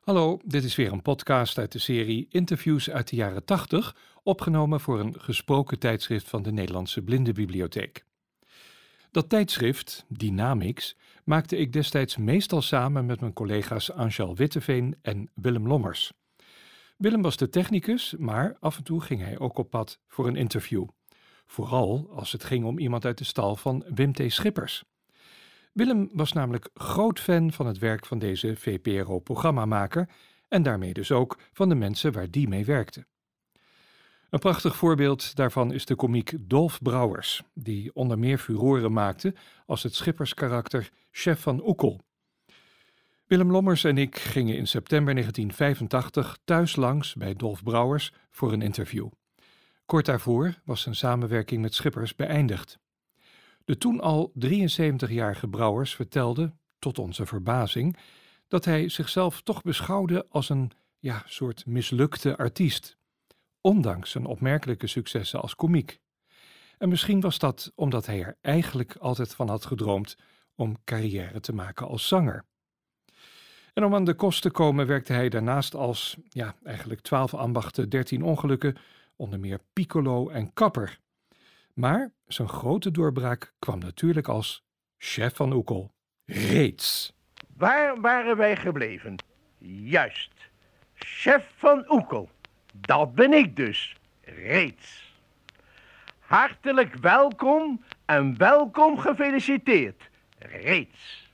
Hallo, dit is weer een podcast uit de serie Interviews uit de jaren 80, opgenomen voor een gesproken tijdschrift van de Nederlandse Blindenbibliotheek. Dat tijdschrift, Dynamics, maakte ik destijds meestal samen met mijn collega's Angel Witteveen en Willem Lommers. Willem was de technicus, maar af en toe ging hij ook op pad voor een interview. Vooral als het ging om iemand uit de stal van Wim T. Schippers. Willem was namelijk groot fan van het werk van deze VPRO-programmamaker en daarmee dus ook van de mensen waar die mee werkte. Een prachtig voorbeeld daarvan is de komiek Dolf Brouwers, die onder meer furoren maakte als het schipperskarakter Chef van Oekel. Willem Lommers en ik gingen in september 1985 thuis langs bij Dolf Brouwers voor een interview. Kort daarvoor was zijn samenwerking met Schippers beëindigd. De toen al 73-jarige Brouwers vertelde, tot onze verbazing, dat hij zichzelf toch beschouwde als een ja, soort mislukte artiest, ondanks zijn opmerkelijke successen als komiek. En misschien was dat omdat hij er eigenlijk altijd van had gedroomd om carrière te maken als zanger. En om aan de kost te komen werkte hij daarnaast als, ja, eigenlijk 12 ambachten, 13 ongelukken, onder meer piccolo en kapper. Maar zijn grote doorbraak kwam natuurlijk als chef van Oekel. Reeds. Waar waren wij gebleven? Juist. Chef van Oekel. Dat ben ik dus. Reeds. Hartelijk welkom en welkom gefeliciteerd. Reeds.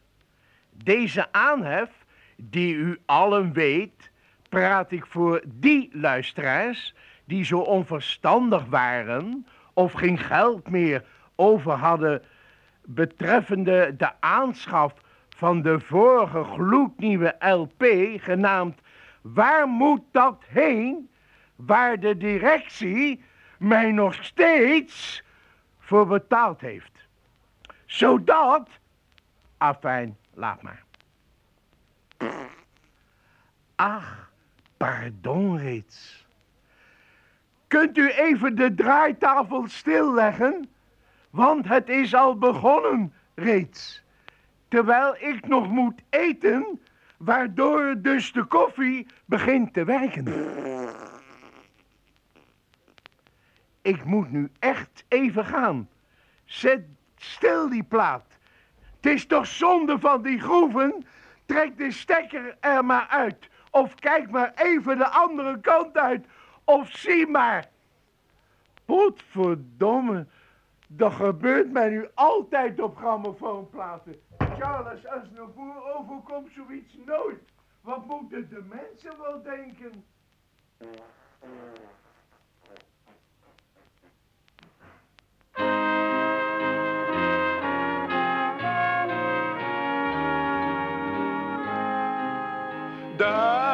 Deze aanhef, die u allen weet, praat ik voor die luisteraars die zo onverstandig waren of geen geld meer over hadden betreffende de aanschaf van de vorige gloednieuwe LP genaamd Waar moet dat heen? Waar de directie mij nog steeds voor betaald heeft. Zodat, afijn, laat maar. Ach, pardon reeds. Kunt u even de draaitafel stilleggen? Want het is al begonnen reeds. Terwijl ik nog moet eten, waardoor dus de koffie begint te werken. Ik moet nu echt even gaan. Zet stil die plaat. Het is toch zonde van die groeven? Trek de stekker er maar uit. Of kijk maar even de andere kant uit. Of zie maar. Potverdomme. Dat gebeurt mij nu altijd op grammofoonplaten. Charles, als een boer overkomt zoiets nooit. Wat moeten de mensen wel denken? Daar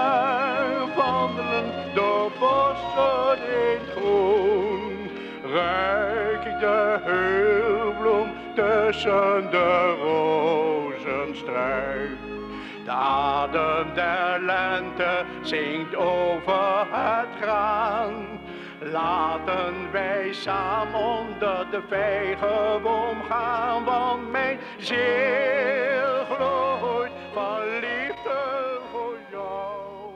tussen de rozenstruik. De adem der lente zingt over het graan. Laten wij samen onder de vijgenboom gaan, want mijn ziel gloeit van liefde voor jou.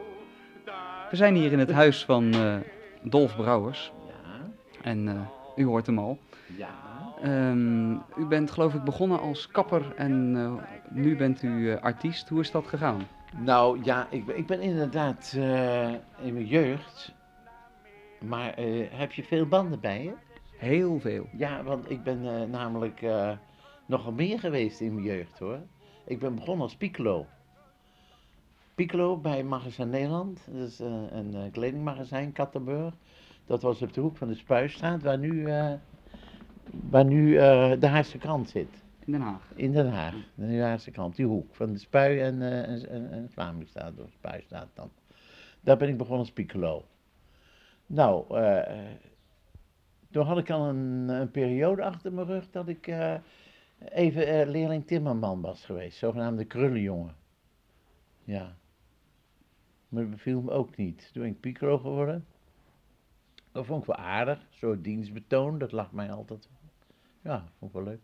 Daar We zijn hier in het huis van eh, Dolf Brouwers. Ja, En eh, u hoort hem al. ja. Ehm, u bent geloof ik begonnen als kapper en eh, nu bent u eh, artiest. Hoe is dat gegaan? Nou ja, ik, ben- ik ben inderdaad eh, in mijn jeugd. Maar heb je veel banden bij je? Heel veel. Ja, want ik ben namelijk nogal meer geweest in mijn jeugd hoor. Ik ben begonnen als piccolo. Piccolo bij Magazijn Nederland. Dat is een kledingmagazijn, Kattenburg. Dat was op de hoek van de Spuistraat, waar nu, waar nu eh, de Haagse krant zit. In Den Haag. In Den Haag, de Haagse krant, die hoek van de Spui en, eh en, en, Vlaamingstraat, of Spuistraat dan. Daar ben ik begonnen als piccolo. Nou, eh, toen had ik al een, een periode achter mijn rug dat ik even leerling timmerman was geweest, zogenaamde krullenjongen. Ja. Maar dat beviel me ook niet. Toen ben ik piccolo geworden. Dat vond ik wel aardig, zo'n dienstbetoon, dat lag mij altijd. Ja, vond ik wel leuk.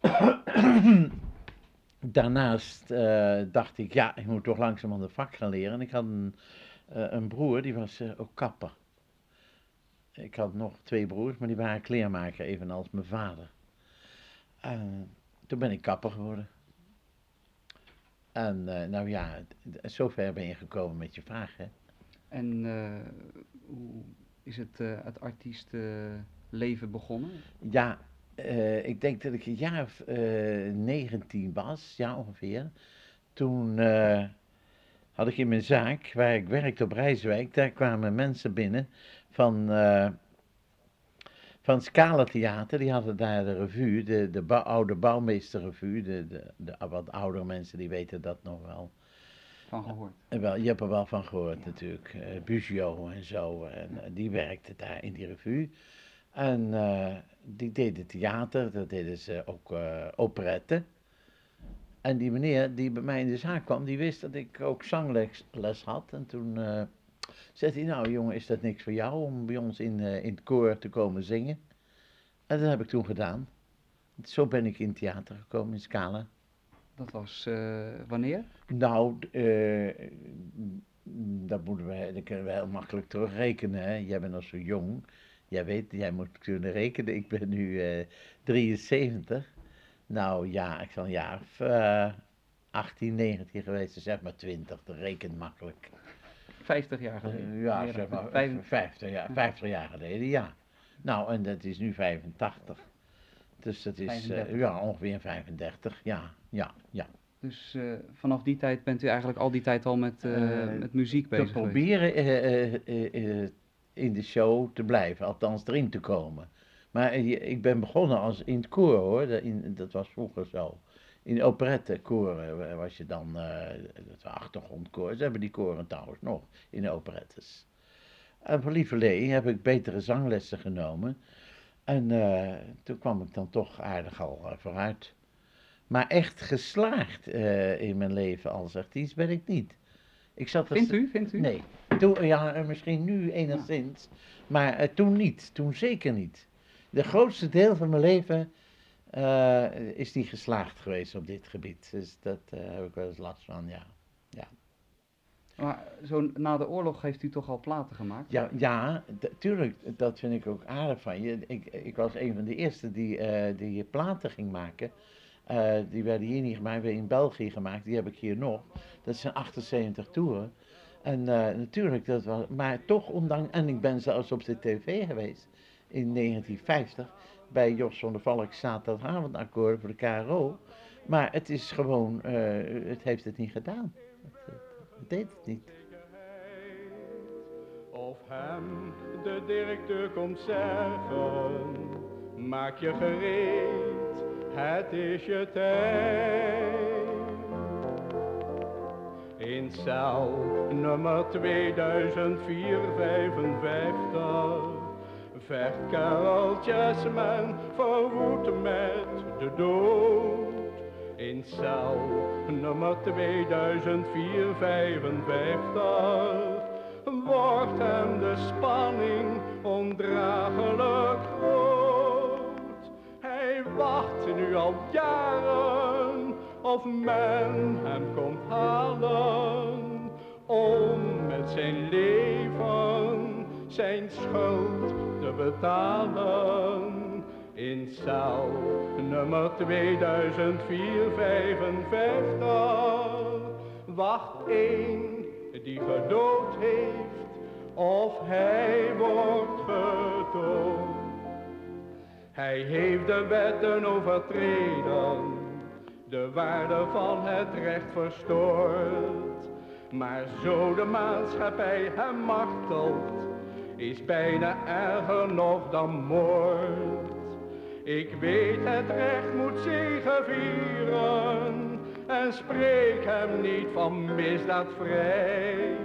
daarnaast eh, dacht ik, ja, ik moet toch langzaam aan de vak gaan leren. En ik had een, eh, een broer, die was eh, ook kapper. Ik had nog twee broers, maar die waren kleermaker, evenals mijn vader. En toen ben ik kapper geworden. En nou ja, zover ben je gekomen met je vraag, hè. En hoe is het, het artiestenleven begonnen? Ja, eh, ik denk dat ik een jaar of eh 19 was, ja ongeveer. Toen eh, had ik in mijn zaak, waar ik werkte op Rijswijk, daar kwamen mensen binnen van, eh van Scala Theater. Die hadden daar de revue, de, de oude bouwmeesterrevue. De, de, de wat oudere mensen die weten dat nog wel. Van gehoord. Wel, je hebt er wel van gehoord natuurlijk. eh Bugio en zo. En eh, die werkte daar in die revue. En eh, die deden theater, dat deden ze ook eh operetten. En die meneer die bij mij in de zaak kwam, die wist dat ik ook zangles les had. En toen eh zei hij, nou jongen, is dat niks voor jou om bij ons in, in het koor te komen zingen? En dat heb ik toen gedaan. Zo ben ik in het theater gekomen in Scala. Dat was wanneer? Nou, dat, moeten we, dat kunnen we heel makkelijk terugrekenen. Hè? Jij bent nog zo jong. Jij weet, jij moet kunnen rekenen. Ik ben nu eh 73. Nou ja, ik zal een jaar of eh 18, 19 geweest zijn, zeg maar 20. Dat rekent makkelijk. 50 jaar geleden. Eh, ja, zeg maar vijf- 50, jaar, 50 jaar geleden, ja. Nou, en dat is nu 85. Dus dat is eh, 35. ja, ongeveer 35. Ja, ja, ja. Dus eh, vanaf die tijd bent u eigenlijk al die tijd al met, eh, Eh, met muziek te bezig geweest? proberen eh, eh, eh, eh, in de show te blijven, althans erin te komen. Maar eh, ik ben begonnen als in het koor hoor, dat, in, dat was vroeger zo. In operettekoren was je dan, eh dat achtergrondkoor, ze hebben die koren trouwens nog, in operettes. En voor Lieverlee heb ik betere zanglessen genomen. En eh, toen kwam ik dan toch aardig al eh, vooruit. Maar echt geslaagd eh, in mijn leven als artiest ben ik niet. Ik zat Vindt u? Vindt u? Nee. Toen, ja, misschien nu enigszins, maar eh, toen niet. Toen zeker niet. De grootste deel van mijn leven eh, is die geslaagd geweest op dit gebied. Dus dat eh, heb ik wel eens last van, ja. Maar zo na de oorlog heeft u toch al platen gemaakt? Ja, ja tuurlijk, dat vind ik ook aardig van je. Ik, ik was een van de eerste die, die platen ging maken. Eh, die werden hier niet gemaakt, werden in België gemaakt. Die heb ik hier nog. Dat zijn 78 toeren. En eh, natuurlijk, dat was, maar toch ondanks, en ik ben zelfs op de tv geweest in 1950 bij Jos van der Valk zaterdagavondakkoorden voor de KRO. Maar het is gewoon, eh, het heeft het niet gedaan. Het- het deed het niet. Of hem de directeur komt zeggen, maak je gereed, het is je tijd. In cel nummer 2455 vecht men verwoed met de dood. In cel nummer 2455 wordt hem de spanning ondraaglijk groot. Wacht nu al jaren of men hem komt halen om met zijn leven zijn schuld te betalen. In cel nummer 2455 wacht één die gedood heeft of hij wordt gedood. Hij heeft de wetten overtreden, de waarde van het recht verstoord. Maar zo de maatschappij hem martelt, is bijna erger nog dan moord. Ik weet het recht moet zegevieren en spreek hem niet van misdaad vrij.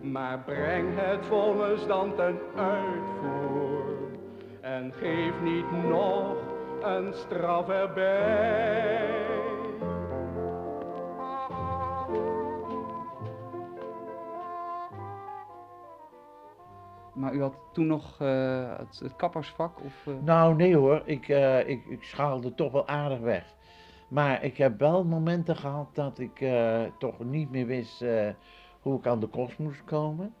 Maar breng het vonnis dan ten uitvoer en geef niet nog een straf erbij. Maar u had toen nog eh, het, kappersvak? Of, eh, Nou, nee hoor, ik, eh, ik, ik schaalde toch wel aardig weg. Maar ik heb wel momenten gehad dat ik toch niet meer wist hoe ik aan de kost moest komen.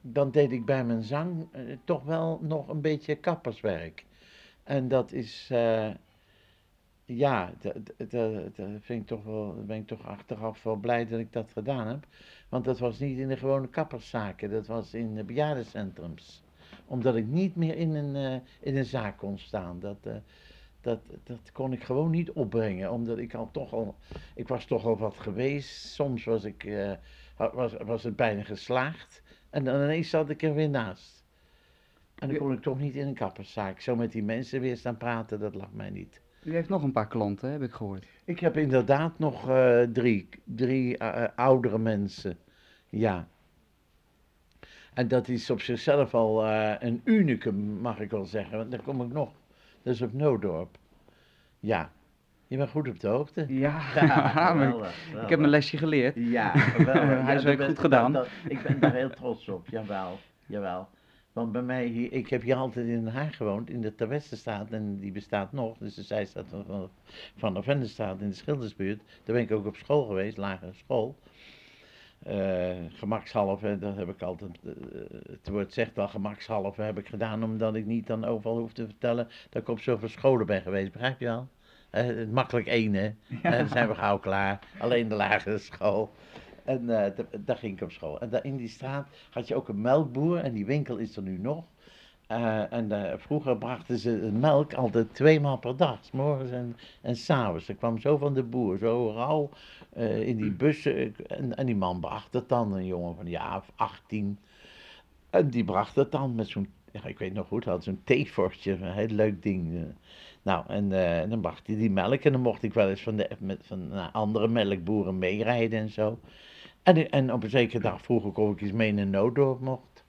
Dan deed ik bij mijn zang eh, toch wel nog een beetje kapperswerk. En dat is, eh, ja, dat, vind ik toch wel, ben ik toch achteraf wel blij dat ik dat gedaan heb. Want dat was niet in de gewone kapperszaken, dat was in de bejaardencentrums. Omdat ik niet meer in een, eh, in een zaak kon staan. Dat, dat, dat kon ik gewoon niet opbrengen, omdat ik al toch al, ik was toch al wat geweest. Soms was, ik, was, was het bijna geslaagd en dan ineens zat ik er weer naast. En dan kon ik toch niet in een kapperszaak zo met die mensen weer staan praten, dat lag mij niet. U heeft nog een paar klanten, heb ik gehoord. Ik heb inderdaad nog eh, drie, drie eh, eh, oudere mensen, ja. En dat is op zichzelf al een unicum, mag ik wel zeggen, want daar kom ik nog. Dat is op Noodorp. Ja, je bent goed op de hoogte. Ja, geweldig, ik heb mijn lesje geleerd. Ja, geweldig. Huiswerk Ja, dat goed gedaan. dat- ik ben daar heel trots op, jawel, jawel. Want bij mij, hier, ik heb hier altijd in Den Haag gewoond, in de Terwesterstraat, en die bestaat nog, dus de zijstraat van, van, de Vendestraat in de Schildersbuurt. Daar ben ik ook op school geweest, lagere school. Eh gemakshalve, dat heb ik altijd, eh, het woord zegt wel gemakshalve, heb ik gedaan omdat ik niet dan overal hoef te vertellen dat ik op zoveel scholen ben geweest, begrijp je wel? Eh, makkelijk één, hè? Eh, dan zijn we gauw klaar. Alleen de lagere school. En da- daar ging ik op school. En daar in die straat had je ook een melkboer. En die winkel is er nu nog. En vroeger brachten ze melk altijd twee maal per dag. 's morgens en, en s'avonds. Er kwam zo van de boer, zo rauw in die bussen. En, en die man bracht het dan. Een jongen van ja of 18. En die bracht het dan met zo'n, ja, ik weet nog goed, had zo'n theevorstje. Een heel leuk ding. Nou, en eh, dan bracht hij die melk en dan mocht ik wel eens van, de, met, van andere melkboeren meerijden en zo. En, en op een zekere dag vroeg ik ik eens mee naar Noodorp mocht.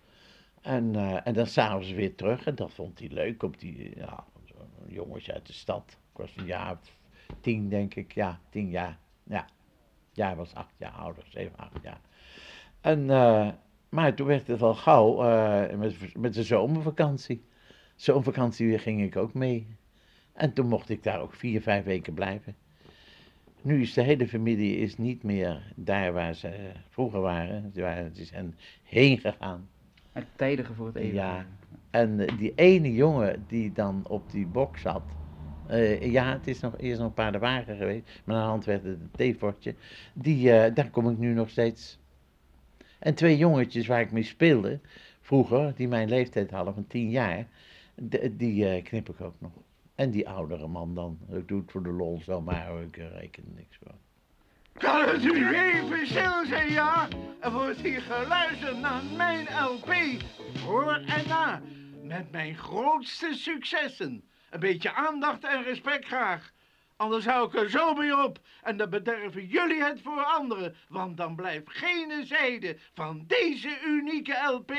En, eh, en dan s'avonds weer terug en dat vond hij leuk op die, ja, jongetje uit de stad. Ik was een jaar tien denk ik, ja, tien jaar. Ja, ja hij was acht jaar ouder, zeven, acht jaar. En, eh, maar toen werd het al gauw met, met de zomervakantie. Zomervakantie ging ik ook mee. En toen mocht ik daar ook vier, vijf weken blijven. Nu is de hele familie is niet meer daar waar ze vroeger waren. Ze, zijn heen gegaan. Het tijdige voor het even. Ja. En eh, die ene jongen die dan op die bok zat. eh, ja, het is nog eerst nog een paardenwagen geweest. Maar aan de hand werd het een theevortje. Die, eh, daar kom ik nu nog steeds. En twee jongetjes waar ik mee speelde. Vroeger, die mijn leeftijd hadden van tien jaar. die eh, knip ik ook nog. En die oudere man dan. Ik doe voor de lol zo, maar ik reken niks voor. Kan het u even stil zijn, ja? Er wordt hier geluisterd naar mijn LP. Voor en na. Met mijn grootste successen. Een beetje aandacht en respect graag. Anders hou ik er zo mee op. En dan bederven jullie het voor anderen. Want dan blijft geen zijde van deze unieke LP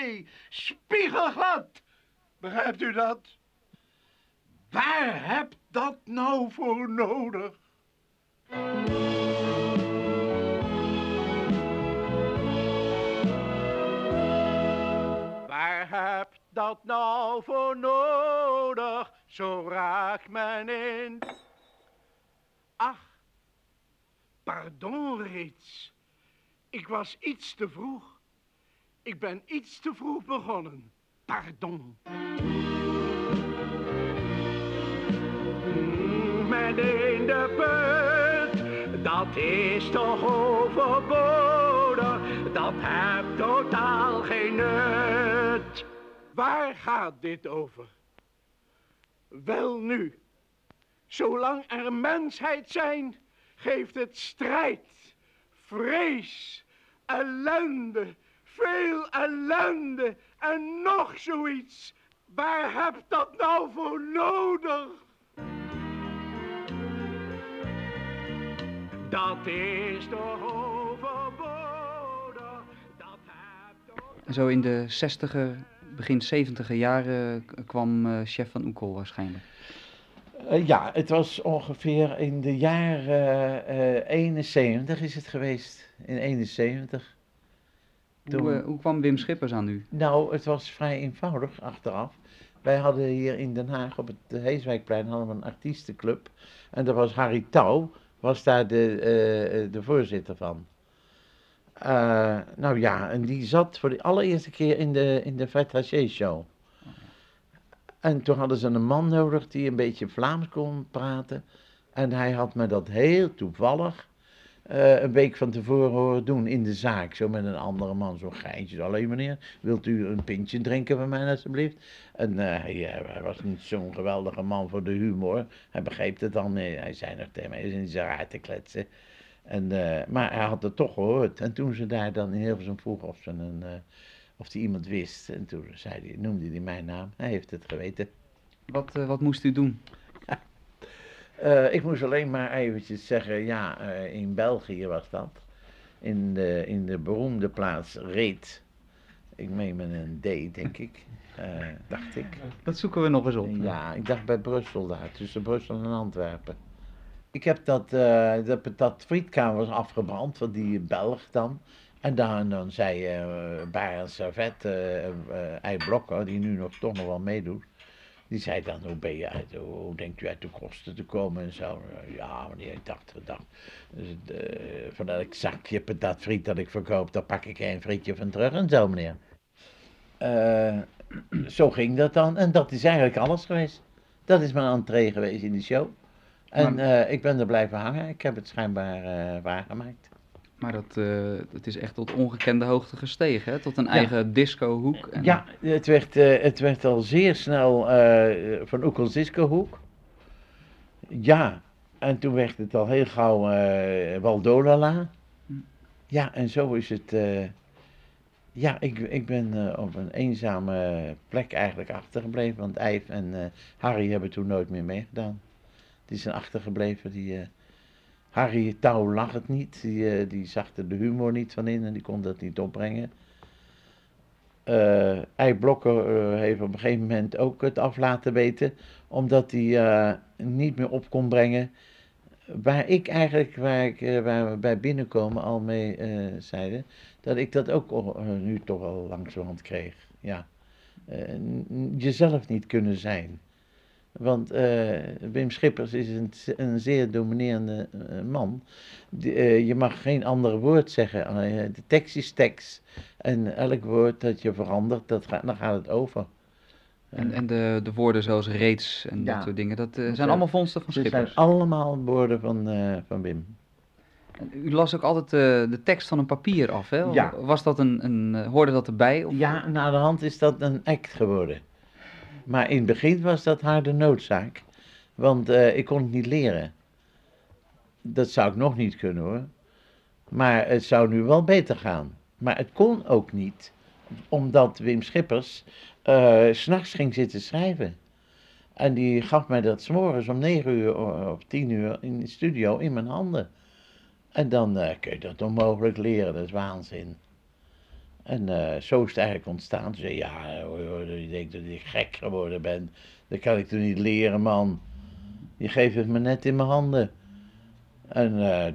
spiegelglad. Begrijpt u dat? Waar heb dat nou voor nodig? Waar heb dat nou voor nodig? Zo raakt men in. Ach, pardon reeds. Ik was iets te vroeg. Ik ben iets te vroeg begonnen. Pardon. Midden in de put, dat is toch overbodig. Dat heeft totaal geen nut. Waar gaat dit over? Wel nu, zolang er mensheid zijn, geeft het strijd, vrees, ellende, veel ellende en nog zoiets. Waar heb dat nou voor nodig? Dat is toch overbodig. Dat heb toch... Zo in de 60er, begin 70er jaren kwam eh, chef van Oekel waarschijnlijk. Eh, ja, het was ongeveer in de jaren eh 71 is het geweest. In 71. Toen- Hoe, hoe kwam Wim Schippers aan u? Nou, het was vrij eenvoudig achteraf. Wij hadden hier in Den Haag op het Heeswijkplein hadden we een artiestenclub. En daar was Harry Touw, was daar de, eh, de voorzitter van. Eh, nou ja, en die zat voor de allereerste keer in de, in de Fête show. En toen hadden ze een man nodig die een beetje Vlaams kon praten. En hij had me dat heel toevallig eh, een week van tevoren horen doen in de zaak. Zo met een andere man, zo'n geintje. Alleen meneer, wilt u een pintje drinken van mij alsjeblieft? En uh, hij, was niet zo'n geweldige man voor de humor. Hij begreep het dan. Hij zei nog tegen mij, is niet zo raar te kletsen. En, uh, maar hij had het toch gehoord. En toen ze daar dan in Hilversum vroeg of ze een of hij iemand wist. En toen zei hij, noemde hij mijn naam. Hij heeft het geweten. Wat, wat moest u doen? Uh, ik moest alleen maar eventjes zeggen, ja, uh, in België was dat. In de, in de beroemde plaats Reet. Ik meen met een D, denk ik. dacht ik. Dat zoeken we nog eens op. Ja, ik dacht bij Brussel daar, tussen Brussel en Antwerpen. Ik heb dat, dat, dat frietkamer was afgebrand, van die Belg dan. En dan, dan zei uh, Barend Servet, uh, uh, die nu nog toch nog wel meedoet, die zei dan, hoe ben je uit, hoe denkt u uit de kosten te komen en zo. ja, meneer, ik dacht, gedacht, dus, van elk zakje patatfriet dat ik verkoop, daar pak ik een frietje van terug en zo, meneer. zo ging dat dan en dat is eigenlijk alles geweest. Dat is mijn entree geweest in de show. En ik ben er blijven hangen, ik heb het schijnbaar waargemaakt. Maar dat, uh, dat is echt tot ongekende hoogte gestegen, hè? tot een ja. eigen discohoek. En... Ja, het werd, uh, het werd al zeer snel uh, van Oekels discohoek. Ja, en toen werd het al heel gauw Waldolala. Hm. Ja, en zo is het. ja, ik, ik ben op een eenzame plek eigenlijk achtergebleven, want Eif en Harry hebben toen nooit meer meegedaan. Die zijn achtergebleven, die Harry Touw lag het niet, die, uh, die zag er de humor niet van in en die kon dat niet opbrengen. Uh, Eiblokker uh, heeft op een gegeven moment ook het af laten weten, omdat hij niet meer op kon brengen. Waar ik eigenlijk, waar, ik, waar we bij binnenkomen al mee zeiden, dat ik dat ook nu toch wel langzamerhand kreeg. Ja. jezelf niet kunnen zijn. Want uh, Wim Schippers is een, een zeer dominerende uh, man. uh, je mag geen ander woord zeggen. de tekst is tekst. En elk woord dat je verandert, dat gaat, dan gaat het over. En, en de, de woorden zoals reeds en ja. dat soort dingen, dat zijn allemaal vondsten van Schippers? Dat zijn allemaal woorden van, van Wim. U las ook altijd de tekst van een papier af, hè? Ja. Was dat een, een, hoorde dat erbij? Of? Ja, na de hand is dat een act geworden. Maar in het begin was dat harde noodzaak. Want uh, ik kon het niet leren. Dat zou ik nog niet kunnen hoor. Maar het zou nu wel beter gaan. Maar het kon ook niet, omdat Wim Schippers uh, s'nachts ging zitten schrijven. En die gaf mij dat s'morgens om negen uur of tien uur in de studio in mijn handen. En dan uh, kun je dat onmogelijk leren, dat is waanzin. En uh, zo is het eigenlijk ontstaan. Ze zei, ja, je denkt dat ik gek geworden ben. Dat kan ik toch niet leren, man. Je geeft het me net in mijn handen. En uh,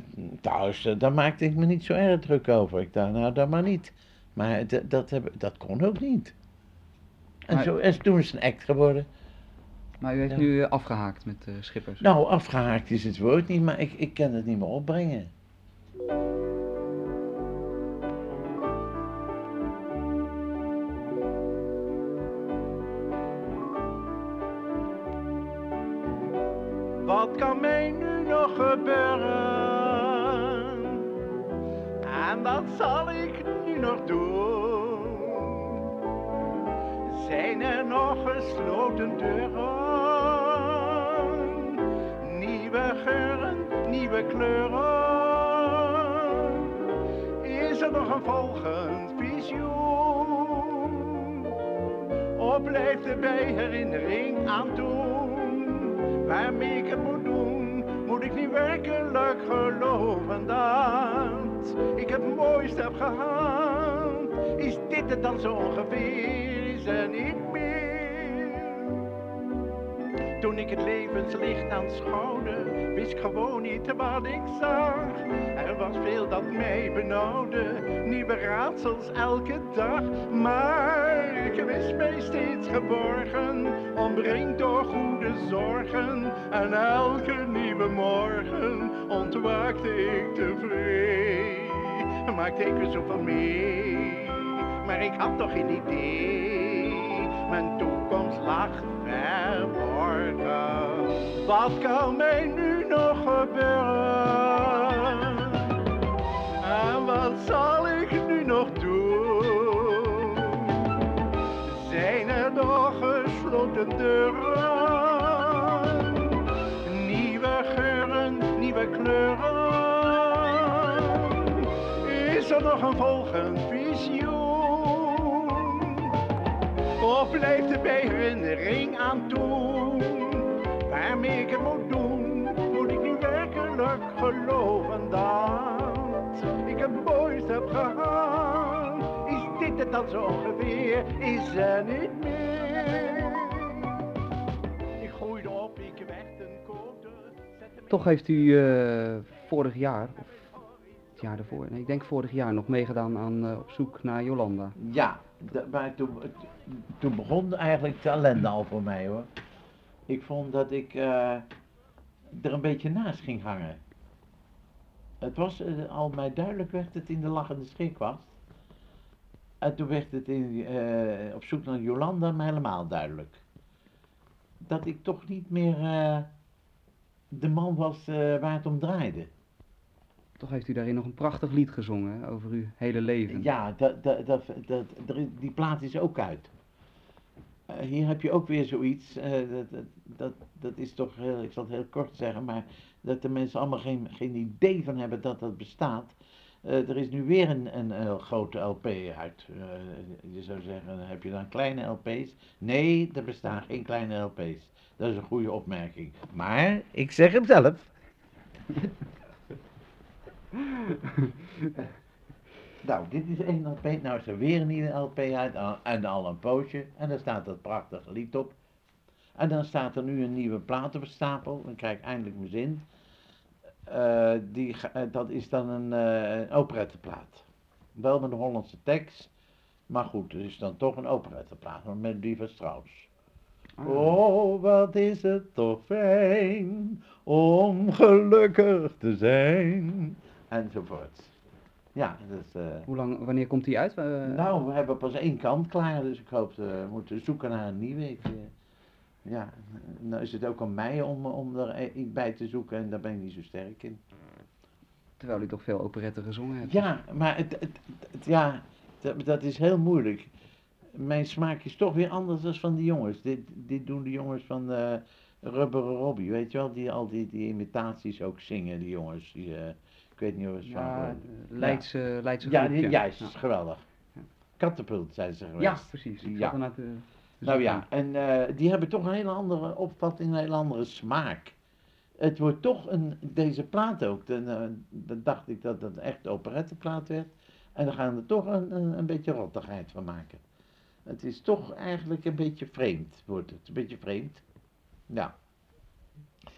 thuis, uh, daar maakte ik me niet zo erg druk over. Ik dacht, nou, dat maar niet. Maar dat, heb, dat kon ook niet. En, maar, zo, en toen is het een act geworden. Maar u heeft ja. nu afgehaakt met Schippers? Nou, afgehaakt is het woord niet, maar ik, ik kan het niet meer opbrengen. En wat zal ik nu nog doen? Zijn er nog gesloten deuren? Nieuwe geuren, nieuwe kleuren? Is er nog een volgend visioen? Of blijft er bij herinnering aan toen? waarmee ik het moet ik niet werkelijk geloven dat ik het mooiste heb gehad. Is dit het dan zo ongeveer, is er niet meer. Toen ik het levenslicht aanschouwde, wist gewoon niet wat ik zag. Er was veel dat mij benauwde, nieuwe raadsels elke dag. Maar ik wist mij steeds geborgen, omringd door goede zorgen. En elke nieuwe morgen ontwaakte ik tevreden. Maakte ik er zoveel mee, maar ik had toch geen idee. Mijn toekomst lag verborgen. Wat kan mij nu nog gebeuren? En wat zal Nieuwe geuren, nieuwe kleuren. Is er nog een volgend visioen? Of blijft er bij herinnering aan toen? Waarmee ik het moet doen? Moet ik nu werkelijk geloven dat ik het mooist heb gehad? Is dit het dan zo ongeveer? Is er niet Toch heeft u eh, vorig jaar, of het jaar daarvoor, nee, ik denk vorig jaar nog meegedaan aan eh, Op zoek naar Jolanda. Ja, maar toen, toen begon eigenlijk de ellende al voor mij hoor. Ik vond dat ik eh, er een beetje naast ging hangen. Het was al mij duidelijk werd het in de lachende schrikwast. En toen werd het in, eh, op zoek naar Jolanda helemaal duidelijk. Dat ik toch niet meer de man was eh, waar het om draaide. Toch heeft u daarin nog een prachtig lied gezongen hè, over uw hele leven. Ja, dat, dat, dat, die plaat is ook uit. Eh, hier heb je ook weer zoiets. eh, dat, dat, dat, dat is toch heel, ik zal het heel kort zeggen, maar dat de mensen allemaal geen, geen idee van hebben dat dat bestaat. Eh, er is nu weer een, een, grote LP uit. Eh, je zou zeggen, heb je dan kleine LP's? Nee, er bestaan geen kleine LP's. Dat is een goede opmerking. Maar, ik zeg hem zelf. Nou, dit is één LP. Nou is er weer een nieuwe LP uit. En al een poosje. En daar staat dat prachtige lied op. En dan staat er nu een nieuwe plaat op de stapel. Dan krijg ik eindelijk mijn zin. Eh, die, eh, dat is dan een, eh een operetteplaat. Wel met een Hollandse tekst. Maar goed, het is dan toch een operetteplaat. Met melodie van Strauss. Ah. Oh, wat is het toch fijn om gelukkig te zijn. Enzovoort. Ja, dus, Hoe lang, wanneer komt die uit? Nou, we hebben pas één kant klaar, dus ik hoop, we moeten zoeken naar een nieuwe. Ik, ja, nou is het ook aan mij om, om er iets bij te zoeken en daar ben ik niet zo sterk in. Terwijl u toch veel operetten gezongen hebt. Ja, maar het, het, het- ja, dat, dat is heel moeilijk. Mijn smaak is toch weer anders dan van die jongens. Dit, dit doen de jongens van eh Rubberen Robbie, weet je wel, die al die, die imitaties ook zingen, die jongens. Die, eh, ik weet niet of het Ja, van... eh, Leidse, Leidse Ja, groep, die, juist, Ja. geweldig. Ja. Katapult zijn ze geweest. Ja, precies. Ik Ja. zat Nou ja, en eh, die hebben toch een hele andere opvatting, een hele andere smaak. Het wordt toch een, deze plaat ook, dan, eh, dan dacht ik dat het een echte operetteplaat werd. En dan gaan we er toch een, een, een beetje rottigheid van maken. Het is toch eigenlijk een beetje vreemd, wordt het. Een beetje vreemd. Ja.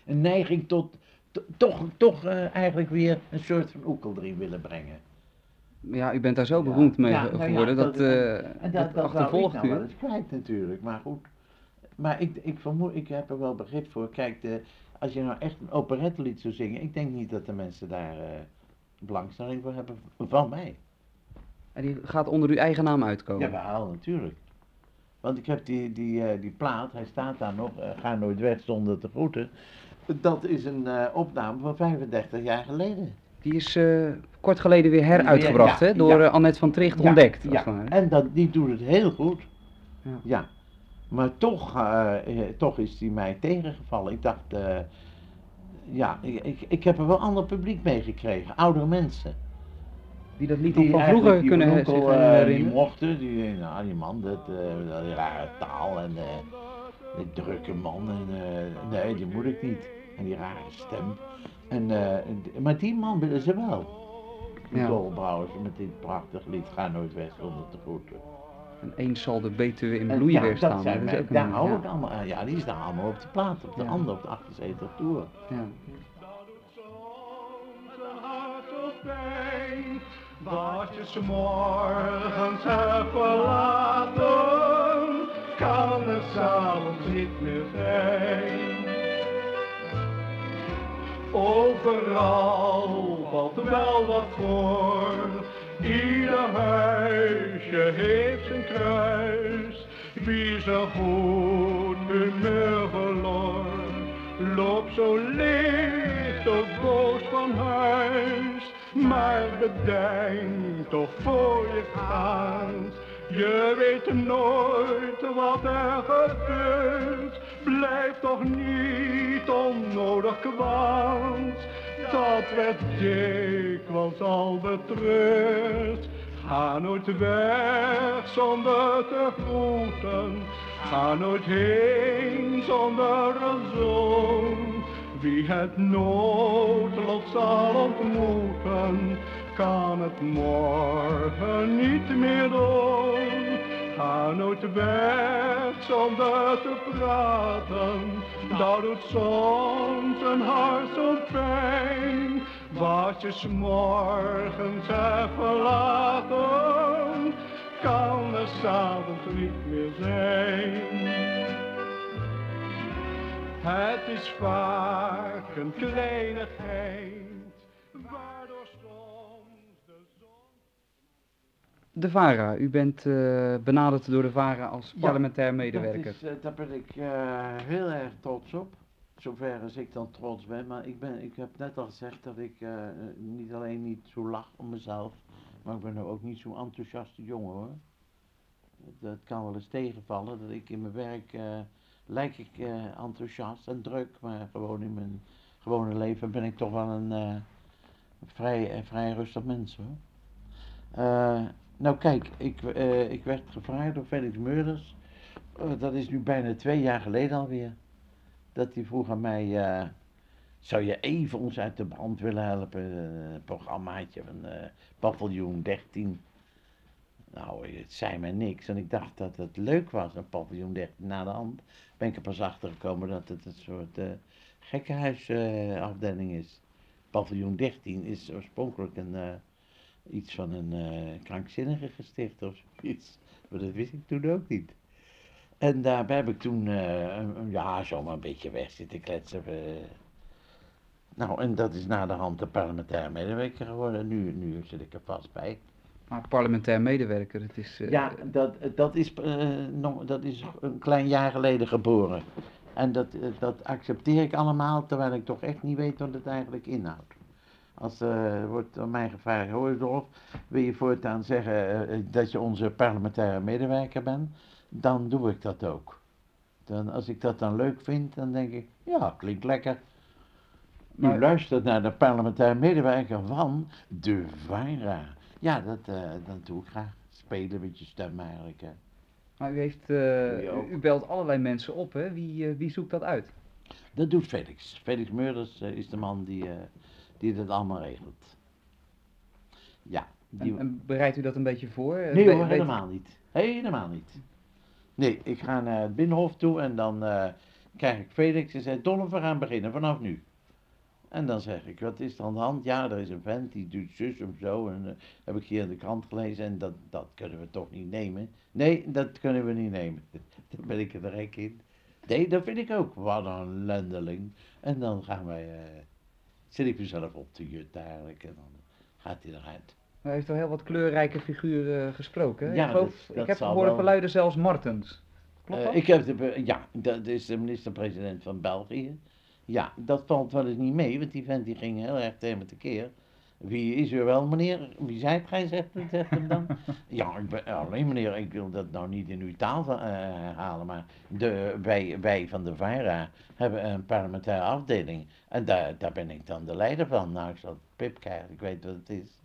Een neiging tot, to- toch, toch eh, eigenlijk weer een soort van oekel erin willen brengen. Ja, u bent daar zo Ja. beroemd mee Ja, nou ja, geworden dat, dat- eh, En dat, dat, dat wou ik achtervolgt nou u. eens kwijt natuurlijk, maar goed. Maar ik, ik vermoed, ik heb er wel begrip voor. Kijk, de, als je nou echt een operettelied zou zingen, ik denk niet dat de mensen daar eh, belangstelling voor hebben, van mij. En die gaat onder uw eigen naam uitkomen. Jawel, natuurlijk. Want ik heb die, die, eh, die plaat, hij staat daar nog, eh, Ga nooit weg zonder te groeten. Dat is een eh, opname van 35 jaar geleden. Die is eh, kort geleden weer heruitgebracht, Ja, hè, door ja. eh, Annette van Tricht Ja, ontdekt. Ja, en dat, die doet het heel goed. Ja. Ja. Maar toch, eh, toch is die mij tegengevallen. Ik dacht, ja, ik, ik, ik heb er wel ander publiek mee gekregen. Oudere mensen. Die dat lied nog Die van vroeger die kunnen Onkel, die mochten, die, nou die man, dat, dat rare taal en die drukke man. En, nee, die moet ik niet. En die rare stem. En, uh, maar die man willen ze wel. Die ja. Dolbrouwers met dit prachtig lied Ga nooit weg zonder te groeten. En eens zal de betuwe in bloei ja, weer staan. Zijn dat zijn daar hou ik ja. allemaal aan. Ja, die is daar allemaal op de plaat, op de ja. andere, op de achterzetel toer. Ja. Wat je s'morgens hebt verlaten, kan het s'avonds niet meer zijn. Overal valt wel wat voor, ieder huisje heeft zijn kruis. Wie zo goed humeur verloor, loopt zo licht of boos van huis. Maar bedenk toch voor je gaat, je weet nooit wat er gebeurt. Blijf toch niet onnodig kwaad, dat werd dikwijls al betreurd. Ga nooit weg zonder te groeten, ga nooit heen zonder een zoen. Wie het noodlot zal ontmoeten, kan het morgen niet meer doen. Ga nooit weg zonder te praten, dat doet soms een hart zo pijn. Wat je 's morgens hebt verlaten, kan er s'avonds niet meer zijn. Het is vaak een kleinigheid, De VARA, u bent eh, benaderd door de VARA als parlementair medewerker. Dat is, eh, daar ben ik eh, heel erg trots op. Zover als ik dan trots ben. Maar ik, ben, ik heb net al gezegd dat ik niet alleen niet zo lach om mezelf. Maar ik ben nou ook niet zo'n enthousiaste jongen hoor. Dat kan wel eens tegenvallen. Dat ik in mijn werk lijk ik enthousiast en druk. Maar gewoon in mijn gewone leven ben ik toch wel een vrij, vrij rustig mens hoor. Eh, nou kijk, ik, eh, ik werd gevraagd door Felix Meurders. eh, dat is nu bijna twee jaar geleden alweer. Dat hij vroeg aan mij, eh, zou je even ons uit de brand willen helpen? Een programmaatje van paviljoen 13. Nou, het zei mij niks. En ik dacht dat het leuk was, een paviljoen 13. Na de hand ben ik er pas achter gekomen dat het een soort gekkenhuisafdeling is. Paviljoen 13 is oorspronkelijk een, iets van een eh, krankzinnige gesticht of zoiets. Maar dat wist ik toen ook niet. En daarbij heb ik toen, een, een- ja, zomaar een beetje weg zitten kletsen. eh. Nou, en dat is na de hand de parlementair medewerker geworden. Nu, nu zit ik er vast bij. Maar parlementair medewerker, het is... Ja, dat, dat, is, nog, dat is een klein jaar geleden geboren. En dat, dat accepteer ik allemaal, terwijl ik toch echt niet weet wat het eigenlijk inhoudt. Als eh, er wordt aan mij gevraagd, hoor Dolf, wil je voortaan zeggen eh, eh, dat je onze parlementaire medewerker bent, dan doe ik dat ook. Dan, als ik dat dan leuk vind, dan denk ik, ja, klinkt lekker. U Maar- luistert naar de parlementaire medewerker van de VARA. Ja, dat, eh, dat doe ik graag. Spelen met je stem eigenlijk. hè. Maar u, heeft, eh, u, u belt allerlei mensen op, hè? Wie, eh, wie zoekt dat uit? Dat doet Felix. Felix Meurders eh, is de man die, eh, die dat allemaal regelt. Ja, die... En, en bereidt u dat een beetje voor? Eh, nee we- hoor, helemaal niet. Helemaal niet. Nee, ik ga naar het Binnenhof toe en dan eh, krijg ik Felix en zei, Dolf, we gaan beginnen vanaf nu. En dan zeg ik, wat is er aan de hand? Ja, er is een vent die doet zus of zo. En eh, heb ik hier in de krant gelezen en dat, dat kunnen we toch niet nemen. Nee, dat kunnen we niet nemen. Daar ben ik er direct in. Nee, dat vind ik ook. Wat een lendeling. En dan gaan wij, eh, zit ik mezelf op te jutten eigenlijk en dan gaat hij eruit. U heeft al heel wat kleurrijke figuren gesproken. hè? Ja, ik, geloof, dat- ik heb gehoord verluiden zelfs Martens. Klopt Eh, dat? ik heb de, ja, dat is de minister-president van België. Ja, dat valt wel eens niet mee, want die vent die ging heel erg tegen me tekeer. Wie is u wel, meneer? Wie zijt gij, zegt, zegt hem dan. ja, ik ben, alleen meneer, ik wil dat nou niet in uw taal eh, herhalen, maar de, wij, wij van de VARA hebben een parlementaire afdeling. En daar, daar ben ik dan de leider van. Nou, ik zal Pip krijgen, ik weet wat het is.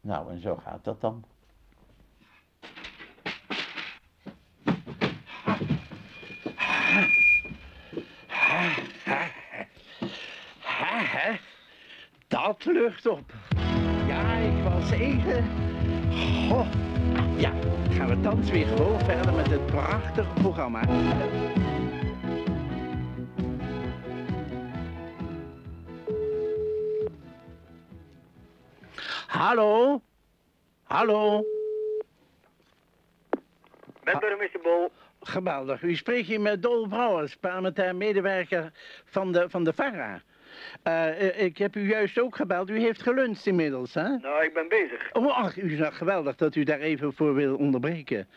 Nou, en zo gaat dat dan. Hè, dat lucht op. Ja, ik was even... Goh. Ja, gaan we thans weer gewoon verder met het prachtige programma. Hallo? Hallo? Met burgemeester Bol. Geweldig. U spreekt hier met Dol Brouwers, parlementair medewerker van de, van de VARA. Eh, ik heb u juist ook gebeld. U heeft geluncht inmiddels, hè? Nou, ik ben bezig. Oh, ach, u is geweldig dat u daar even voor wil onderbreken.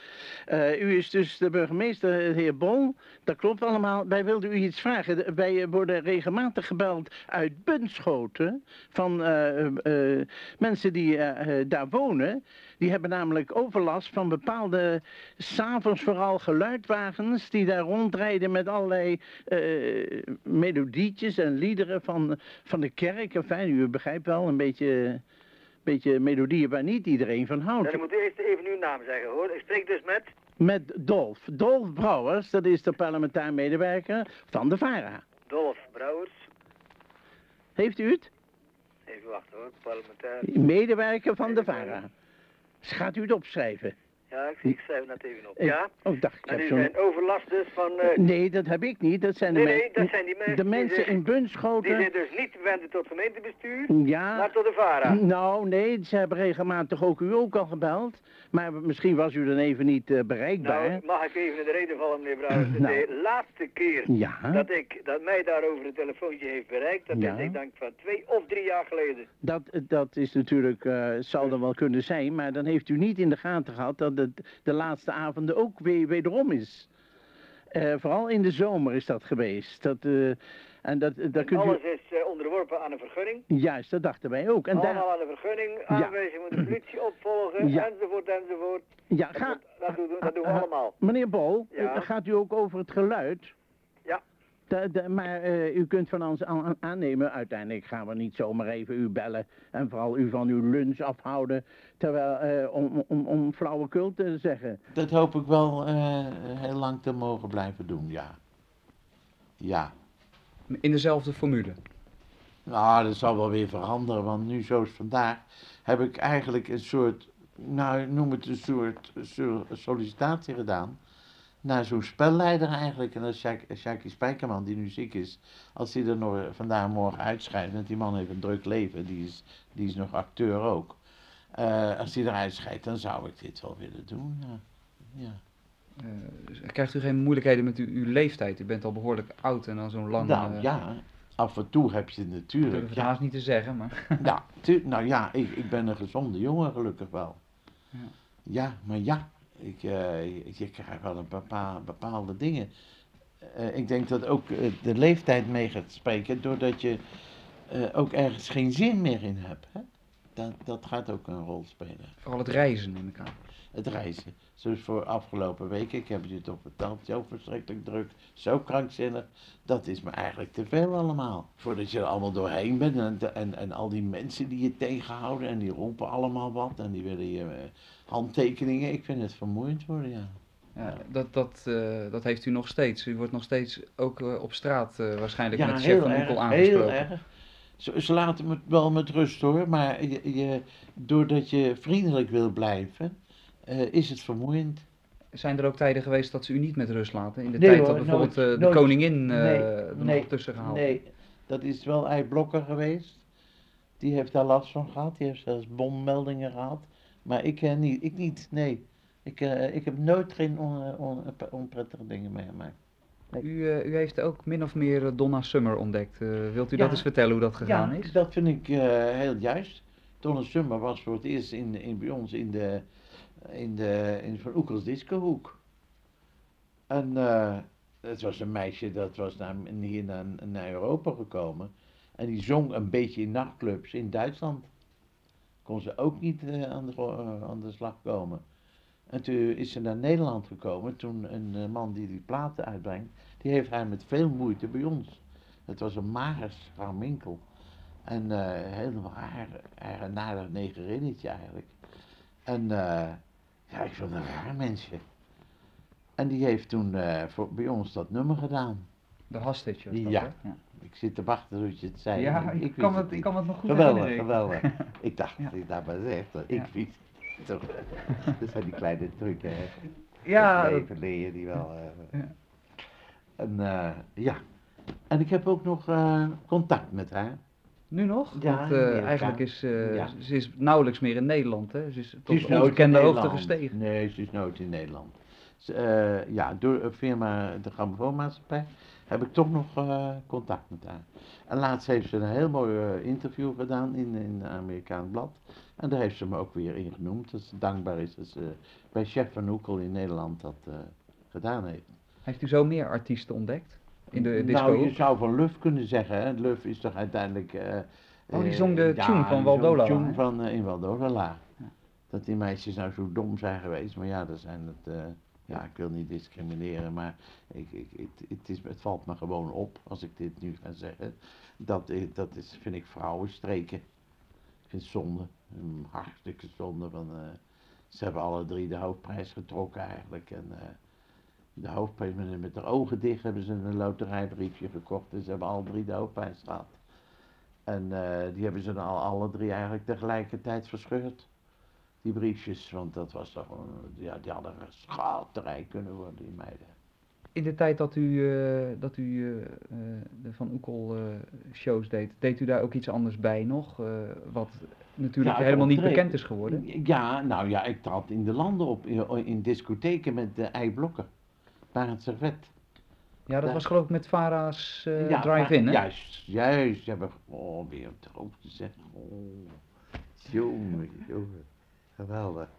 Eh, u is dus de burgemeester, de heer Bol. Dat klopt allemaal. Wij wilden u iets vragen. Wij worden regelmatig gebeld uit Bunschoten van eh, eh, mensen die eh, eh, daar wonen. Die hebben namelijk overlast van bepaalde, s'avonds vooral geluidwagens die daar rondrijden met allerlei eh, melodietjes en liederen van, van de kerk. Enfin, u begrijpt wel, een beetje, beetje melodieën waar niet iedereen van houdt. Dan moet u eerst even uw naam zeggen, hoor. Ik spreek dus met... Met Dolf. Dolf Brouwers, dat is de parlementair medewerker van de VARA. Dolf Brouwers. Heeft u het? Even wachten, hoor. Parlementair. Medewerker van de VARA. Dus gaat u het opschrijven? Ja, ik, ik schrijf het net even op. Ja? Oh, dacht ik. En u zijn overlast dus van... eh, Nee, dat heb ik niet. Dat zijn de, Nee, nee, dat zijn die mensen de die mensen in Die Bunschoten. zijn dus niet wenden tot gemeentebestuur, Ja. maar tot de VARA. Nou, nee, ze hebben regelmatig ook u ook al gebeld. Maar misschien was u dan even niet eh, bereikbaar. Nou, mag ik even in de reden vallen, meneer Brouwers? Nou. De laatste keer Ja. dat, ik, dat mij daarover een telefoontje heeft bereikt, dat Ja. is ik denk van twee of drie jaar geleden. Dat, dat is natuurlijk, eh zal er wel kunnen zijn, maar dan heeft u niet in de gaten gehad dat het de laatste avonden ook weer wederom is. Eh, vooral in de zomer is dat geweest. Dat, eh, en dat, dat En kunt alles u... is eh, onderworpen aan een vergunning. Juist, dat dachten wij ook. En Allemaal daar, aan een vergunning, aanwijzing moet de politie opvolgen, Ja. enzovoort, enzovoort. ja, Dat, ga, moet- dat, doen, dat doen we allemaal. Meneer Bol, Ja. gaat u ook over het geluid? Maar eh, u kunt van ons aan- aan- aannemen, uiteindelijk gaan we niet zomaar even u bellen en vooral u van uw lunch afhouden, terwijl, eh, om, om, om flauwekul te zeggen. Dat hoop ik wel eh, heel lang te mogen blijven doen, ja. Ja. In dezelfde formule. Nou, dat zal wel weer veranderen, want nu zoals vandaag heb ik eigenlijk een soort, nou noem het een soort, soort sollicitatie gedaan. Naar zo'n spelleider eigenlijk. En dat is Sjaak- Sjaakie Spijkerman, die nu ziek is. Als hij er nog vandaag morgen uitscheidt, want die man heeft een druk leven, die is, die is nog acteur ook. Eh, als hij eruit scheidt, dan zou ik dit wel willen doen, ja. ja. Eh, krijgt u geen moeilijkheden met uw, uw leeftijd? U bent al behoorlijk oud en dan zo'n lang... Nou eh, ja, af en toe heb je het natuurlijk. durf het Ja, haast niet te zeggen, maar... ja, nou ja, ik, ik ben een gezonde jongen gelukkig wel. Ja. Ja, maar ja, ik, eh, je, je krijgt wel een bepaal, bepaalde dingen. Eh, ik denk dat ook eh, de leeftijd mee gaat spreken, doordat je eh, ook ergens geen zin meer in hebt. Hè? Dat, dat gaat ook een rol spelen. Vooral het reizen neem ik aan. Het reizen. Zoals voor afgelopen weken, ik heb het je toch verteld, zo verschrikkelijk druk, zo krankzinnig. Dat is me eigenlijk te veel allemaal. Voordat je er allemaal doorheen bent en, en, en al die mensen die je tegenhouden en die roepen allemaal wat en die willen je eh, handtekeningen. Ik vind het vermoeiend worden, ja. Ja, dat, dat, eh, dat heeft u nog steeds. U wordt nog steeds ook eh, op straat eh, waarschijnlijk Ja, met chef van erg, Oekel heel aangesproken. erg. Ze, ze laten me wel met rust hoor, maar je, je, doordat je vriendelijk wil blijven, is het vermoeiend. Zijn er ook tijden geweest dat ze u niet met rust laten? In de Nee tijd hoor, dat bijvoorbeeld nooit, de nooit. koningin Nee, er nee, nog tussen gehaald Nee, dat is wel Ei Blokker geweest. Die heeft daar last van gehad. Die heeft zelfs bommeldingen gehad. Maar ik eh, niet. Ik niet, nee. Ik, eh, ik heb nooit geen on, on- onprettige dingen meegemaakt. U, eh, u heeft ook min of meer eh, Donna Summer ontdekt. Eh, wilt u Ja. dat eens vertellen hoe dat gegaan ja, is? dat vind ik eh, heel juist. Donna Summer was voor het eerst in, in, bij ons in de, in de in Van Oekels discohoek. En eh, het was een meisje dat was naar, hier naar, naar Europa gekomen. En die zong een beetje in nachtclubs in Duitsland. Kon ze ook niet eh, aan, de, eh, aan de slag komen. En toen is ze naar Nederland gekomen. Toen een eh, man die die platen uitbrengt, die heeft haar met veel moeite bij ons. Het was een mager Minkel. En eh helemaal haar, haar negerinnetje eigenlijk. En ja, ik vond het een raar mensje. En die heeft toen voor, bij ons dat nummer gedaan. De was dat, Ja. hè? Ja, Ik zit te wachten tot je het zei. ja ik, wist kan het ik kan het nog goed Geweldig, herinneren. geweldig. Ik dacht dat ik dat maar zegt. hoor. Ik wist toch. Dat zijn die kleine trucken. hè. Ja, leven leer je die wel. Ja. En eh, ja. En ik heb ook nog eh, contact met haar. Nu nog? Ja, Want eigenlijk is Ja. ze is nauwelijks meer in Nederland, hè? Ze is tot is nooit in ongekende hoogte gestegen. Nee, ze is nooit in Nederland. Ze, ja, door een firma, de Grammofoonmaatschappij, heb ik toch nog eh, contact met haar. En laatst heeft ze een heel mooi eh, interview gedaan in, in een Amerikaans blad. En daar heeft ze me ook weer in genoemd. Dat ze dankbaar is dat ze bij Chef van Oekel in Nederland dat eh, gedaan heeft. Heeft u zo meer artiesten ontdekt? In de disco? nou, je zou van Luf kunnen zeggen. Hè. Luf is toch uiteindelijk... Oh, die zong de ja, tune van Waldola, de tune van in Waldola. Dat die meisjes nou zo dom zijn geweest. Maar ja, dat zijn het... ja, ik wil niet discrimineren, maar ik, ik, het, is, het valt me gewoon op als ik dit nu ga zeggen. Dat, eh, dat is, vind ik vrouwenstreken. Ik vind het zonde. Een hartstikke zonde. Van, eh, ze hebben alle drie de hoofdprijs getrokken eigenlijk. En, eh, de hoofdprijs met, met de ogen dicht hebben ze een loterijbriefje gekocht. En ze hebben alle drie de hoofdprijs gehad. En die hebben ze dan al alle drie eigenlijk tegelijkertijd verscheurd. Die briefjes, want dat was toch gewoon, ja, die hadden een schaterij kunnen worden, die meiden. In de tijd dat u, eh, dat u eh, eh, de Van Oekel shows deed, deed u daar ook iets anders bij nog? wat natuurlijk Ja, helemaal niet bekend is geworden. Ja, nou ja, ik trad in de landen op, in, in discotheken met de eiblokken. Bij het servet. Ja, dat Ja. was geloof ik met Vara's Ja, drive-in, hè? Juist, juist. Ze hebben, oh, weer op de hoogte zeg. Oh, jongen, jongen. Geweldig.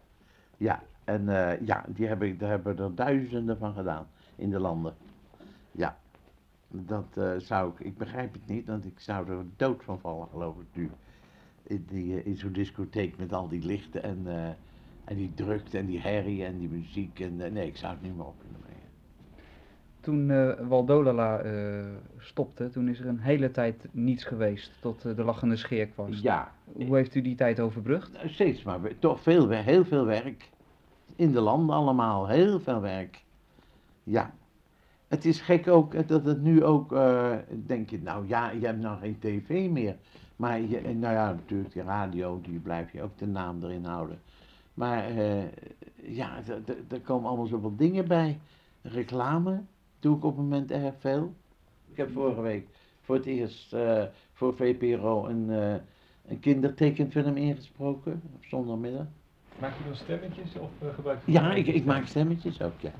Ja, en eh, ja, die heb daar hebben er duizenden van gedaan in de landen. Ja, dat eh, zou ik, ik begrijp het niet, want ik zou er dood van vallen, geloof ik nu. In, die, eh, in zo'n discotheek met al die lichten en, en die drukte en die herrie en die muziek. En, nee, ik zou het niet meer op kunnen. Toen eh Waldolala eh, stopte, toen is er een hele tijd niets geweest tot eh, de lachende scheer kwam. Ja, Hoe heeft u die tijd overbrugd? Nou, Steeds maar, toch veel, heel veel werk. In de landen allemaal, heel veel werk. Ja. Het is gek ook dat het nu ook, denk je, nou ja, je hebt nou geen tv meer. Maar je, nou ja, natuurlijk die radio, die blijf je ook de naam erin houden. Maar ja, er komen allemaal zoveel dingen bij. Reclame doe ik op het moment erg veel. Ik heb vorige week voor het eerst eh, voor VPRO een, eh, een kindertekenfilm ingesproken op zondagmiddag. Maak je dan stemmetjes of uh, gebruik je... Ja, ik, ik maak stemmetjes ook, ja.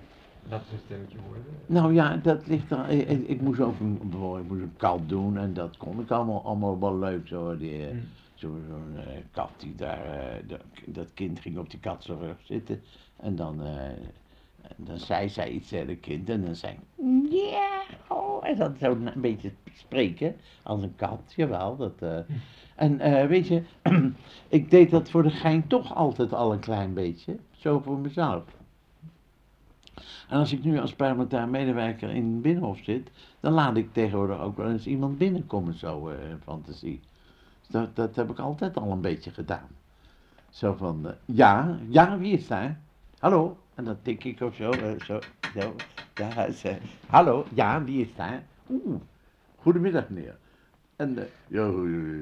Laat een stemmetje horen. Nou ja, dat ligt er. Ik, ik, ik moest ook een, ik moest een kat doen en dat kon ik allemaal, allemaal wel leuk. Zo, die, eh, Hm. zo, zo'n eh, kat die daar, eh, dat, kind ging op die kat zijn rug zitten en dan, eh, dan zei zij iets tegen het kind en dan zei ja, oh, en dan zo een beetje spreken als een kat, jawel. Dat, eh. En eh, weet je, ik deed dat voor de gein toch altijd al een klein beetje, zo voor mezelf. En als ik nu als parlementair medewerker in Binnenhof zit, dan laat ik tegenwoordig ook wel eens iemand binnenkomen, zo in fantasie. Dat, dat heb ik altijd al een beetje gedaan. Zo van, ja, ja, wie is daar? Hallo? En dan tik ik of zo, eh, zo, zo. Ja, ze, hallo, ja, wie is daar? Oeh, goedemiddag meneer. En, eh, ja,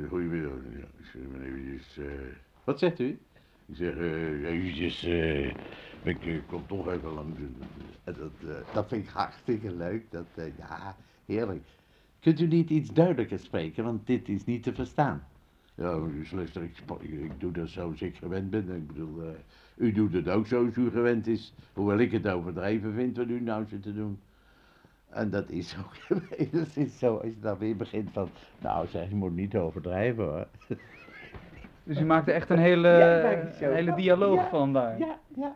goedemiddag meneer. Ik zeg, meneer, eh, wat zegt u? Ik zeg, eh, eventjes, eh, ik eh, kom toch even langs. En dat, eh, dat vind ik hartstikke leuk. Dat, eh, ja, heerlijk. Kunt u niet iets duidelijker spreken, want dit is niet te verstaan. Ja, luister, ik, ik, doe dat zoals ik gewend ben. Ik bedoel, eh, u doet het ook zoals u gewend is. Hoewel ik het overdreven vind wat u nou zit te doen. En dat is ook, dat is zo, als je dan weer begint van, nou zeg, je moet niet overdrijven hoor. Dus u maakte echt een hele, Ja, een hele dialoog Ja, van daar. Ja, ja.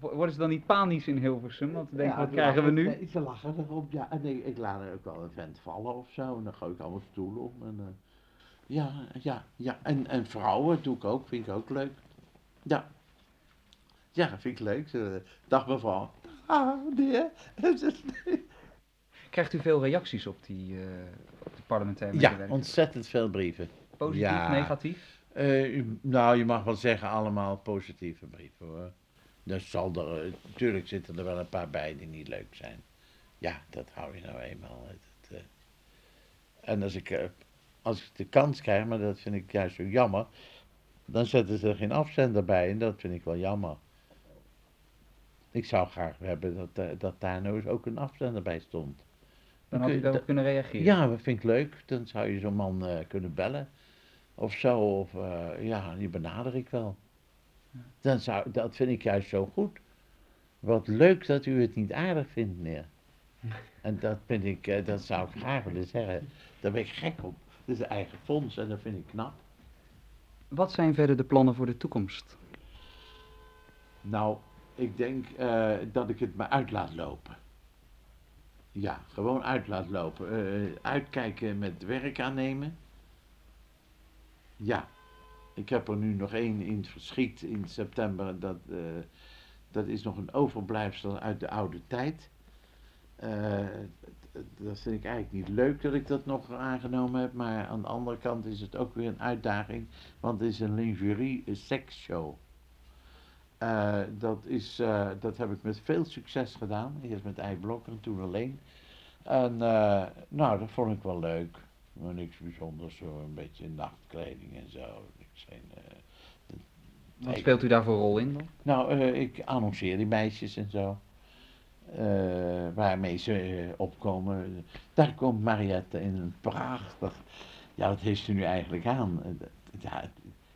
Wo- Worden ze dan niet panisch in Hilversum? Want denken, Ja, wat krijgen we nu? nee, Ze lachen erop, ja. En ik, ik laat er ook wel een vent vallen of zo. En dan gooi ik allemaal stoelen om. En, eh, ja, ja, ja. En, en vrouwen doe ik ook, vind ik ook leuk. Ja. Ja, vind ik leuk. Ze, dag mevrouw. Ah, meneer. Krijgt u veel reacties op die, eh, op de parlementaire Ja, ontzettend veel brieven. Positief, ja. negatief? Eh, nou, je mag wel zeggen allemaal positieve brieven hoor. Dat zal er, eh, natuurlijk zitten er wel een paar bij die niet leuk zijn. Ja, dat hou je nou eenmaal. Dat, eh. En als ik, eh, als ik de kans krijg, maar dat vind ik juist zo jammer, dan zetten ze er geen afzender bij en dat vind ik wel jammer. Ik zou graag hebben dat, eh, dat daar nou eens ook een afzender bij stond. Dan had wel dat- kunnen reageren. Ja, dat vind ik leuk. Dan zou je zo'n man eh, kunnen bellen. Of zo. Of eh, ja, die benader ik wel. Dan zou, dat vind ik juist zo goed. Wat leuk dat u het niet aardig vindt, meneer. En dat vind ik, dat zou ik graag willen zeggen. Daar ben ik gek op. Het is een eigen fonds en dat vind ik knap. Wat zijn verder de plannen voor de toekomst? Nou, ik denk eh, dat ik het maar uit laat lopen. Ja, gewoon uit laat lopen. Eh, uitkijken met werk aannemen. Ja, ik heb er nu nog één in verschiet in september. Dat, eh, dat is nog een overblijfsel uit de oude tijd. Dat vind ik eigenlijk niet leuk dat ik dat nog aangenomen heb. Maar aan de andere kant is het ook weer een uitdaging. Want het is een lingerie seksshow. Eh, dat, is, eh, dat heb ik met veel succes gedaan. Eerst met Eiblokker en toen alleen. En eh, nou, dat vond ik wel leuk. Maar niks bijzonders, zo een beetje nachtkleding en zo. Niks geen, Wat ik- speelt u daar voor rol in dan? nou, ik annonceer die meisjes en zo. Waarmee ze opkomen. Daar komt Mariette in een prachtig. Ja, wat heeft ze nu eigenlijk aan? Ja,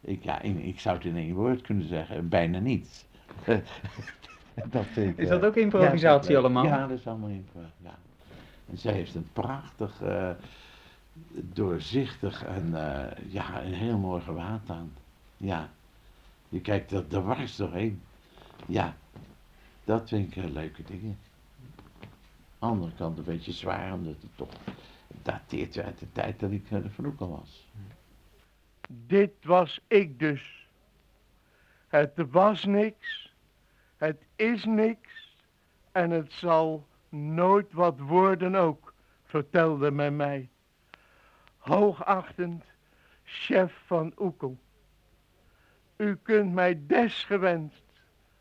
ik, ja in, ik zou het in één woord kunnen zeggen: bijna niets. dat ik, Is eh, dat ook ja, improvisatie allemaal? Ja, dat is allemaal improvisatie. Ja. En zij heeft een prachtig, eh, doorzichtig en eh, ja, een heel mooi gewaad aan. Ja, je kijkt er dwars doorheen. Ja, dat vind ik eh, leuke dingen. Andere kant een beetje zwaar, omdat het toch dateert uit de tijd dat ik uh, de vloeker was. Dit was ik dus. Het was niks, het is niks en het zal nooit wat worden ook, vertelde men mij. Hoogachtend chef van Oekel. U kunt mij desgewenst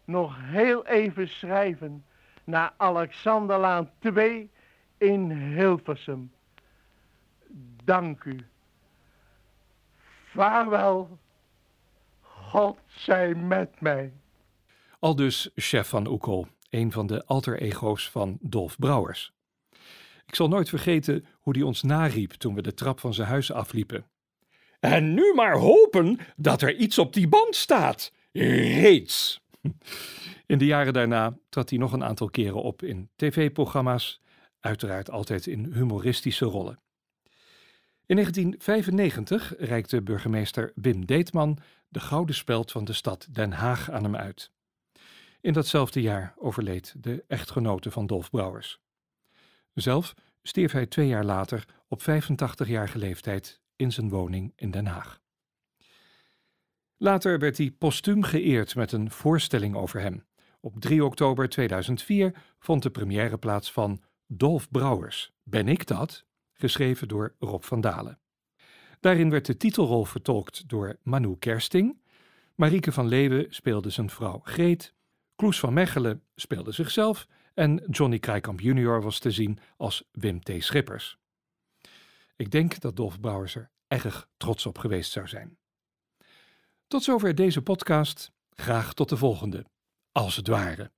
nog heel even schrijven naar Alexanderlaan 2 in Hilversum. Dank u. Vaarwel. God zij met mij. Aldus chef van Oekel, een van de alter ego's van Dolf Brouwers. Ik zal nooit vergeten hoe hij ons nariep toen we de trap van zijn huis afliepen. En nu maar hopen dat er iets op die band staat. Reeds. In de jaren daarna trad hij nog een aantal keren op in tv-programma's, uiteraard altijd in humoristische rollen. In 1995 reikte burgemeester Wim Deetman de gouden speld van de stad Den Haag aan hem uit. In datzelfde jaar overleed de echtgenote van Dolf Brouwers. Zelf stierf hij twee jaar later op 85-jarige leeftijd in zijn woning in Den Haag. Later werd hij postuum geëerd met een voorstelling over hem. Op 3 oktober 2004 vond de première plaats van Dolf Brouwers, Ben ik dat? Geschreven door Rob van Dalen. Daarin werd de titelrol vertolkt door Manu Kersting, Marieke van Leeuwen speelde zijn vrouw Greet, Kloes van Mechelen speelde zichzelf en Johnny Krijkamp junior was te zien als Wim T. Schippers. Ik denk dat Dolf Brouwers er erg trots op geweest zou zijn. Tot zover deze podcast. Graag tot de volgende. Als het ware.